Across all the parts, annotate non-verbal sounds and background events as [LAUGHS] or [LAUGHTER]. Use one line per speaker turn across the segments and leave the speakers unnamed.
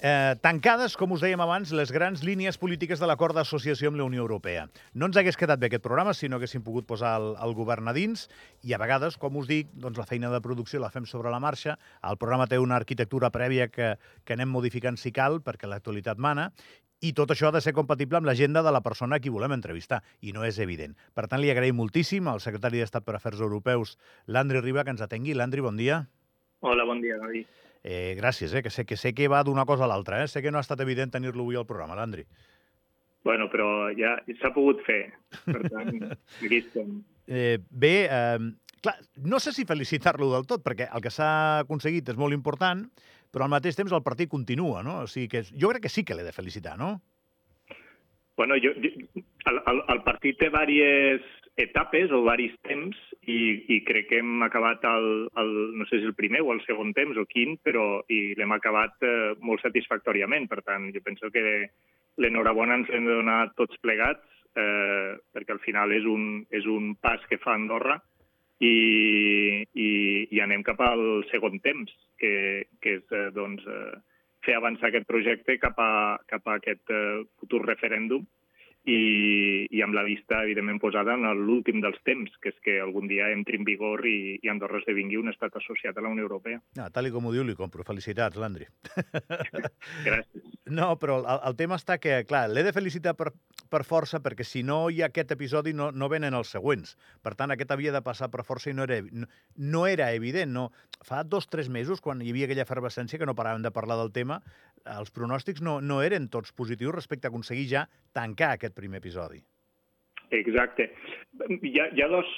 Eh, tancades, com us dèiem abans, les grans línies polítiques de l'acord d'associació amb la Unió Europea. No ens hagués quedat bé aquest programa si no haguéssim pogut posar el, el govern a dins i a vegades, com us dic, doncs la feina de producció la fem sobre la marxa. El programa té una arquitectura prèvia que, que anem modificant si cal, perquè l'actualitat mana, i tot això ha de ser compatible amb l'agenda de la persona a qui volem entrevistar, i no és evident. Per tant, li agraïm moltíssim al secretari d'Estat per Afers Europeus, Landry Riba, que ens atengui. Landry, bon dia.
Hola, bon dia, David.
Eh, gràcies, eh, que sé que, sé que va d'una cosa a l'altra. Eh? Sé que no ha estat evident tenir-lo avui al programa, Landry.
Bueno, però ja s'ha pogut fer. Per tant, [LAUGHS] aquí estem.
Eh, bé, eh, clar, no sé si felicitar-lo del tot, perquè el que s'ha aconseguit és molt important, però al mateix temps el partit continua, no? O sigui que jo crec que sí que l'he de felicitar, no?
Bueno, jo, jo el, el, el partit té diverses etapes o varis temps i, i crec que hem acabat el, el, no sé si el primer o el segon temps o quin, però i l'hem acabat eh, molt satisfactòriament. Per tant, jo penso que l'enhorabona ens hem de donar tots plegats eh, perquè al final és un, és un pas que fa Andorra i, i, i anem cap al segon temps, que, que és eh, doncs, eh, fer avançar aquest projecte cap a, cap a aquest eh, futur referèndum i, i amb la vista, evidentment, posada en l'últim dels temps, que és que algun dia entri en vigor i, i Andorra esdevingui un estat associat a la Unió Europea.
Ah, tal com ho diu, li compro. Felicitats, Landry. [LAUGHS]
Gràcies.
No, però el, el tema està que, clar, l'he de felicitar per, per força perquè si no hi ha aquest episodi no, no venen els següents. Per tant, aquest havia de passar per força i no era, no, no era evident. No. Fa dos o tres mesos, quan hi havia aquella efervescència que no paràvem de parlar del tema, els pronòstics no, no eren tots positius respecte a aconseguir ja tancar aquest primer episodi.
Exacte. Hi ha, hi ha dos...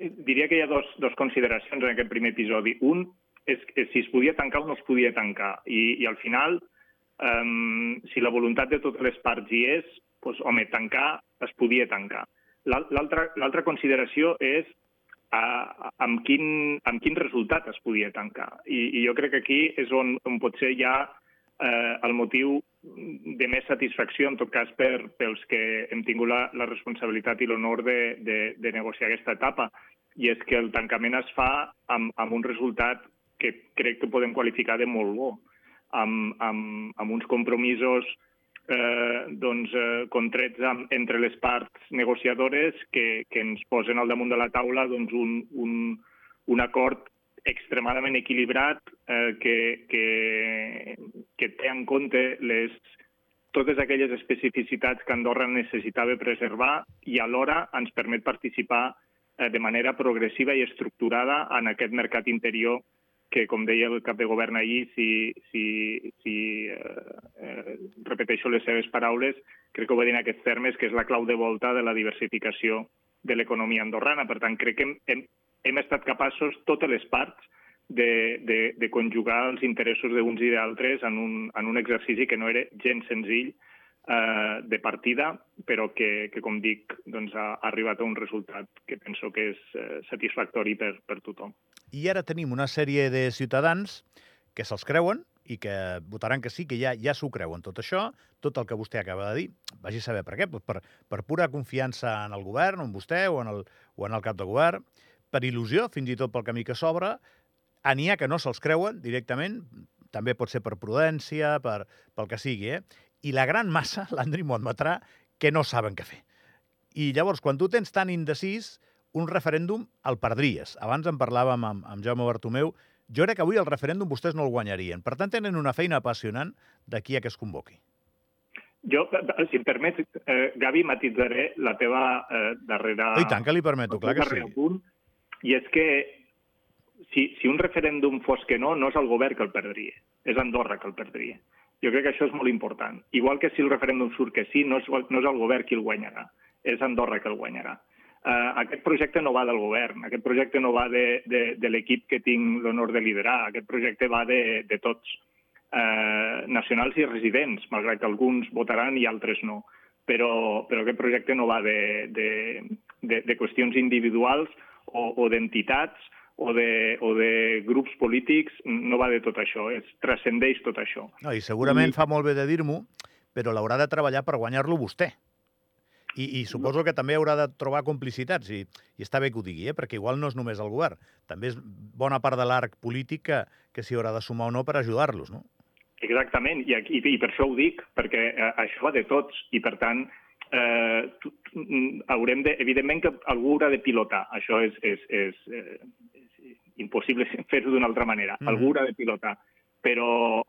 Diria que hi ha dos, dos consideracions en aquest primer episodi. Un és que si es podia tancar o no es podia tancar. I, i al final, um, si la voluntat de totes les parts hi és, doncs, home, tancar es podia tancar. L'altra consideració és uh, amb, quin, amb quin resultat es podia tancar. I, i jo crec que aquí és on, on potser hi ha eh, el motiu de més satisfacció, en tot cas, per, pels que hem tingut la, la responsabilitat i l'honor de, de, de negociar aquesta etapa. I és que el tancament es fa amb, amb un resultat que crec que podem qualificar de molt bo, amb, amb, amb uns compromisos eh, doncs, eh, contrets amb, entre les parts negociadores que, que ens posen al damunt de la taula doncs, un, un, un acord extremadament equilibrat eh, que, que, que té en compte les, totes aquelles especificitats que Andorra necessitava preservar i alhora ens permet participar eh, de manera progressiva i estructurada en aquest mercat interior que, com deia el cap de govern ahir, si, si, si eh, eh, repeteixo les seves paraules, crec que ho va dir en aquests termes, que és la clau de volta de la diversificació de l'economia andorrana. Per tant, crec que hem, hem, hem estat capaços, totes les parts, de, de, de conjugar els interessos d'uns i d'altres en, un, en un exercici que no era gens senzill eh, de partida, però que, que com dic, doncs, ha, ha arribat a un resultat que penso que és eh, satisfactori per, per tothom.
I ara tenim una sèrie de ciutadans que se'ls creuen i que votaran que sí, que ja ja s'ho creuen tot això, tot el que vostè acaba de dir. Vagi a saber per què, per, per pura confiança en el govern, en vostè o en el, o en el cap de govern, per il·lusió, fins i tot pel camí que s'obre. N'hi ha que no se'ls creuen directament, també pot ser per prudència, per, pel que sigui, eh? I la gran massa, [LAUGHS] l'Andri m'ho admetrà, que no saben què fer. I llavors, quan tu tens tan indecis, un referèndum el perdries. Abans en parlàvem amb, amb Jaume Bartomeu. Jo crec que avui el referèndum vostès no el guanyarien. Per tant, tenen una feina apassionant d'aquí a que es convoqui.
Jo, si em permets, eh, Gavi, matitzaré la teva eh, darrera...
I tant que li permeto, clar que sí.
Punt, i és que si, si un referèndum fos que no, no és el govern que el perdria, és Andorra que el perdria. Jo crec que això és molt important. Igual que si el referèndum surt que sí, no és, no és el govern qui el guanyarà, és Andorra que el guanyarà. Uh, aquest projecte no va del govern, aquest projecte no va de, de, de l'equip que tinc l'honor de liderar, aquest projecte va de, de tots, uh, nacionals i residents, malgrat que alguns votaran i altres no. Però, però aquest projecte no va de, de, de, de qüestions individuals o, o d'entitats o de, o de grups polítics, no va de tot això, es transcendeix tot això.
No, I segurament I... fa molt bé de dir-m'ho, però l'haurà de treballar per guanyar-lo vostè. I, I suposo que també haurà de trobar complicitats, i, i està bé que ho digui, eh? perquè igual no és només el govern, també és bona part de l'arc polític que, que s'hi haurà de sumar o no per ajudar-los, no?
Exactament, i, i, i per això ho dic, perquè eh, això va de tots, i per tant eh, tu, haurem de, evidentment que algú haurà de pilotar, això és, és, és, eh, és impossible [LAUGHS] fer-ho d'una altra manera, mm. algú haurà de pilotar, però,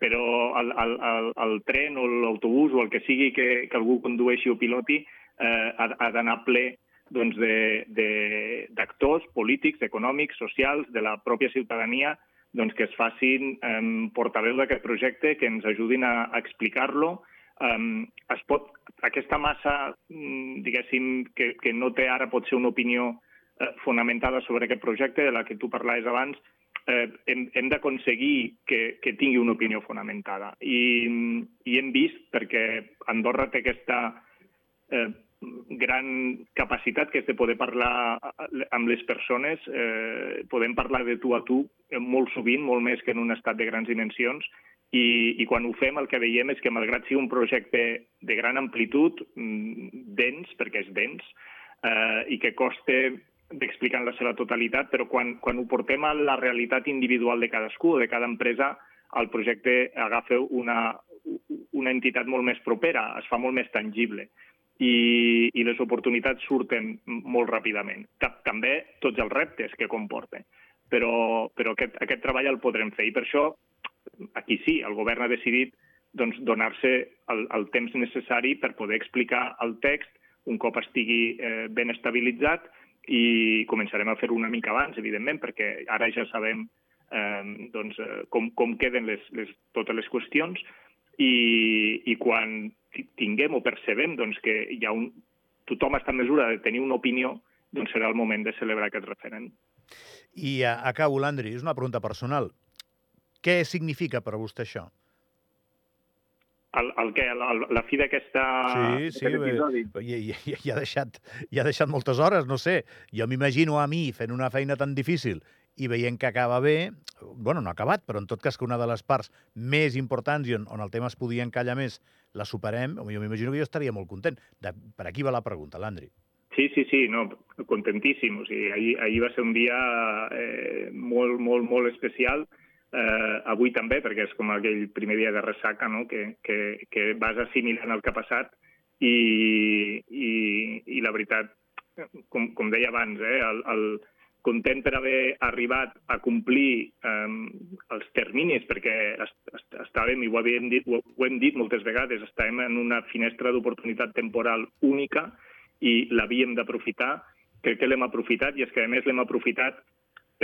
però el, el, el, el tren o l'autobús o el que sigui que, que algú condueixi o piloti eh, ha, ha d'anar ple doncs, d'actors polítics, econòmics, socials, de la pròpia ciutadania, doncs, que es facin eh, portaveu d'aquest projecte, que ens ajudin a, a explicar-lo. Eh, es pot, aquesta massa, mm, diguéssim, que, que no té ara pot ser una opinió eh, fonamentada sobre aquest projecte, de la que tu parlaves abans, eh, hem, hem d'aconseguir que, que tingui una opinió fonamentada. I, I hem vist, perquè Andorra té aquesta eh, gran capacitat que és de poder parlar amb les persones. Eh, podem parlar de tu a tu molt sovint, molt més que en un estat de grans dimensions, i, i quan ho fem el que veiem és que malgrat sigui un projecte de gran amplitud, mm, dens, perquè és dens, eh, i que costa d'explicar en la seva totalitat, però quan, quan ho portem a la realitat individual de cadascú o de cada empresa, el projecte agafa una, una entitat molt més propera, es fa molt més tangible i, i les oportunitats surten molt ràpidament. També tots els reptes que comporta. Però, però aquest, aquest treball el podrem fer i per això aquí sí, el govern ha decidit doncs, donar-se el, el temps necessari per poder explicar el text un cop estigui eh, ben estabilitzat i començarem a fer-ho una mica abans, evidentment, perquè ara ja sabem eh, doncs, eh, com, com queden les, les, totes les qüestions i, i quan tinguem o percebem doncs, que hi ha un, tothom està en mesura de tenir una opinió, doncs serà el moment de celebrar aquest referent.
I a, acabo, Landry, és una pregunta personal. Què significa per a vostè això?
El, el que, la, la fi d'aquesta
sí, sí, episodi. I, i, i, ha deixat, i ha deixat moltes hores, no sé. Jo m'imagino a mi fent una feina tan difícil i veient que acaba bé, bueno, no ha acabat, però en tot cas que una de les parts més importants i on, on el tema es podia encallar més, la superem, jo m'imagino que jo estaria molt content. De, per aquí va la pregunta, Landri.
Sí, sí, sí, no, contentíssim. O sigui, ahir, ahir va ser un dia eh, molt, molt, molt especial eh, avui també, perquè és com aquell primer dia de ressaca, no? que, que, que vas assimilant el que ha passat i, i, i la veritat, com, com deia abans, eh, el, el content per haver arribat a complir eh, els terminis, perquè est est estàvem, i ho, havíem dit, ho hem dit moltes vegades, estàvem en una finestra d'oportunitat temporal única i l'havíem d'aprofitar. Crec que l'hem aprofitat i és que, a més, l'hem aprofitat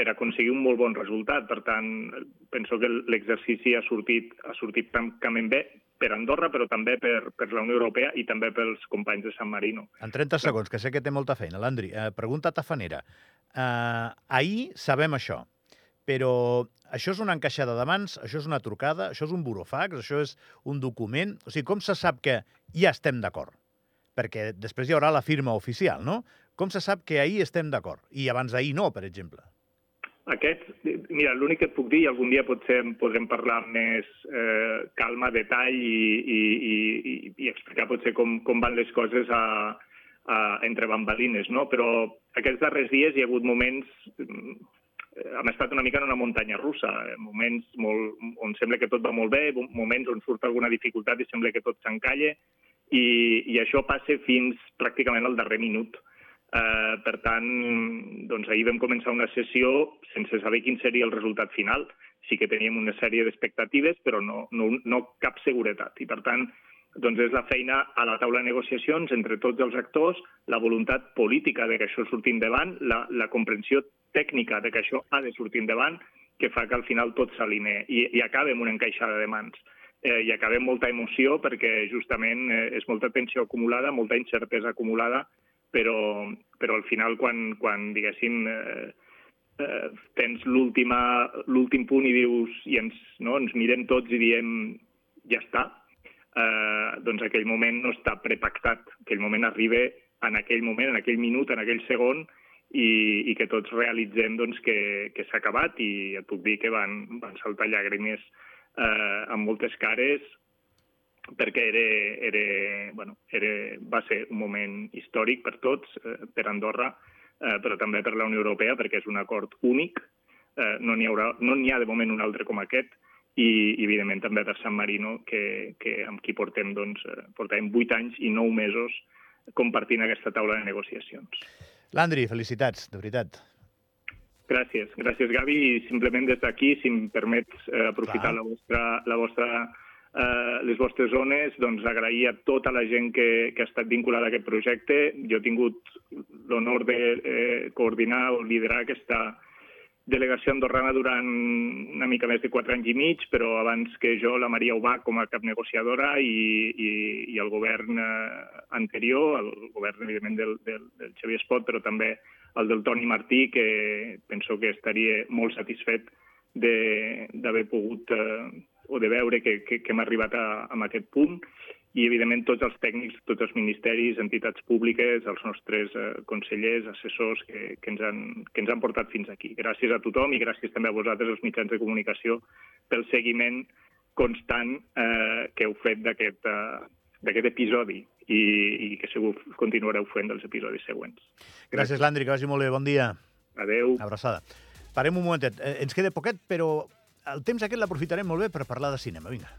per aconseguir un molt bon resultat. Per tant, penso que l'exercici ha sortit, ha sortit francament bé per Andorra, però també per, per la Unió Europea i també pels companys de San Marino.
En 30 segons, que sé que té molta feina. Landri, eh, pregunta tafanera. Eh, ahir sabem això, però això és una encaixada de mans, això és una trucada, això és un burofax, això és un document... O sigui, com se sap que ja estem d'acord? Perquè després hi haurà la firma oficial, no? Com se sap que ahir estem d'acord i abans d'ahir no, per exemple?
Aquest, mira, l'únic que et puc dir, algun dia potser en podrem parlar més eh, calma, detall i, i, i, i explicar potser com, com van les coses a, a, entre bambalines, no? Però aquests darrers dies hi ha hagut moments mm, hem estat una mica en una muntanya russa, eh, moments molt, on sembla que tot va molt bé, moments on surt alguna dificultat i sembla que tot s'encalla, i, i això passa fins pràcticament al darrer minut. Eh, per tant, doncs ahir vam començar una sessió sense saber quin seria el resultat final. Sí que teníem una sèrie d'expectatives, però no, no, no cap seguretat. I, per tant, doncs és la feina a la taula de negociacions entre tots els actors, la voluntat política de que això surti endavant, la, la comprensió tècnica de que això ha de sortir endavant, que fa que al final tot s'alinea i, i acaba amb una encaixada de mans. Eh, I acaba amb molta emoció perquè justament eh, és molta tensió acumulada, molta incertesa acumulada però, però al final quan, quan diguéssim, eh, eh, tens l'últim punt i dius, i ens, no, ens mirem tots i diem ja està, eh, doncs aquell moment no està prepactat, aquell moment arriba en aquell moment, en aquell minut, en aquell segon, i, i que tots realitzem doncs, que, que s'ha acabat. I et puc dir que van, van saltar llàgrimes eh, amb moltes cares perquè era, era, bueno, era, va ser un moment històric per tots, eh, per Andorra, eh, però també per la Unió Europea, perquè és un acord únic, eh, no n'hi haurà, no n'hi ha de moment un altre com aquest, i, i evidentment també de San Marino, que, que amb qui portem, doncs, eh, portem 8 anys i 9 mesos compartint aquesta taula de negociacions.
Landry, felicitats, de veritat.
Gràcies, gràcies Gavi, i simplement des d'aquí, si em permets eh, aprofitar
Clar.
la vostra, la vostra, eh, les vostres zones, doncs agrair a tota la gent que, que ha estat vinculada a aquest projecte. Jo he tingut l'honor de eh, coordinar o liderar aquesta delegació andorrana durant una mica més de quatre anys i mig, però abans que jo, la Maria Ubà com a cap negociadora i, i, i el govern eh, anterior, el govern, evidentment, del, del, del Xavier Espot, però també el del Toni Martí, que penso que estaria molt satisfet d'haver pogut eh, o de veure que, que, que hem arribat a, a aquest punt i, evidentment, tots els tècnics, tots els ministeris, entitats públiques, els nostres eh, consellers, assessors que, que, ens han, que ens han portat fins aquí. Gràcies a tothom i gràcies també a vosaltres, els mitjans de comunicació, pel seguiment constant eh, que heu fet d'aquest eh, d'aquest episodi i, i que segur continuareu fent dels episodis següents.
Gràcies, Landry, que vagi molt bé. Bon dia.
Adeu.
Abraçada. Parem un momentet. Eh, Ens queda poquet, però el temps aquest l'aprofitarem molt bé per parlar de cinema. Vinga.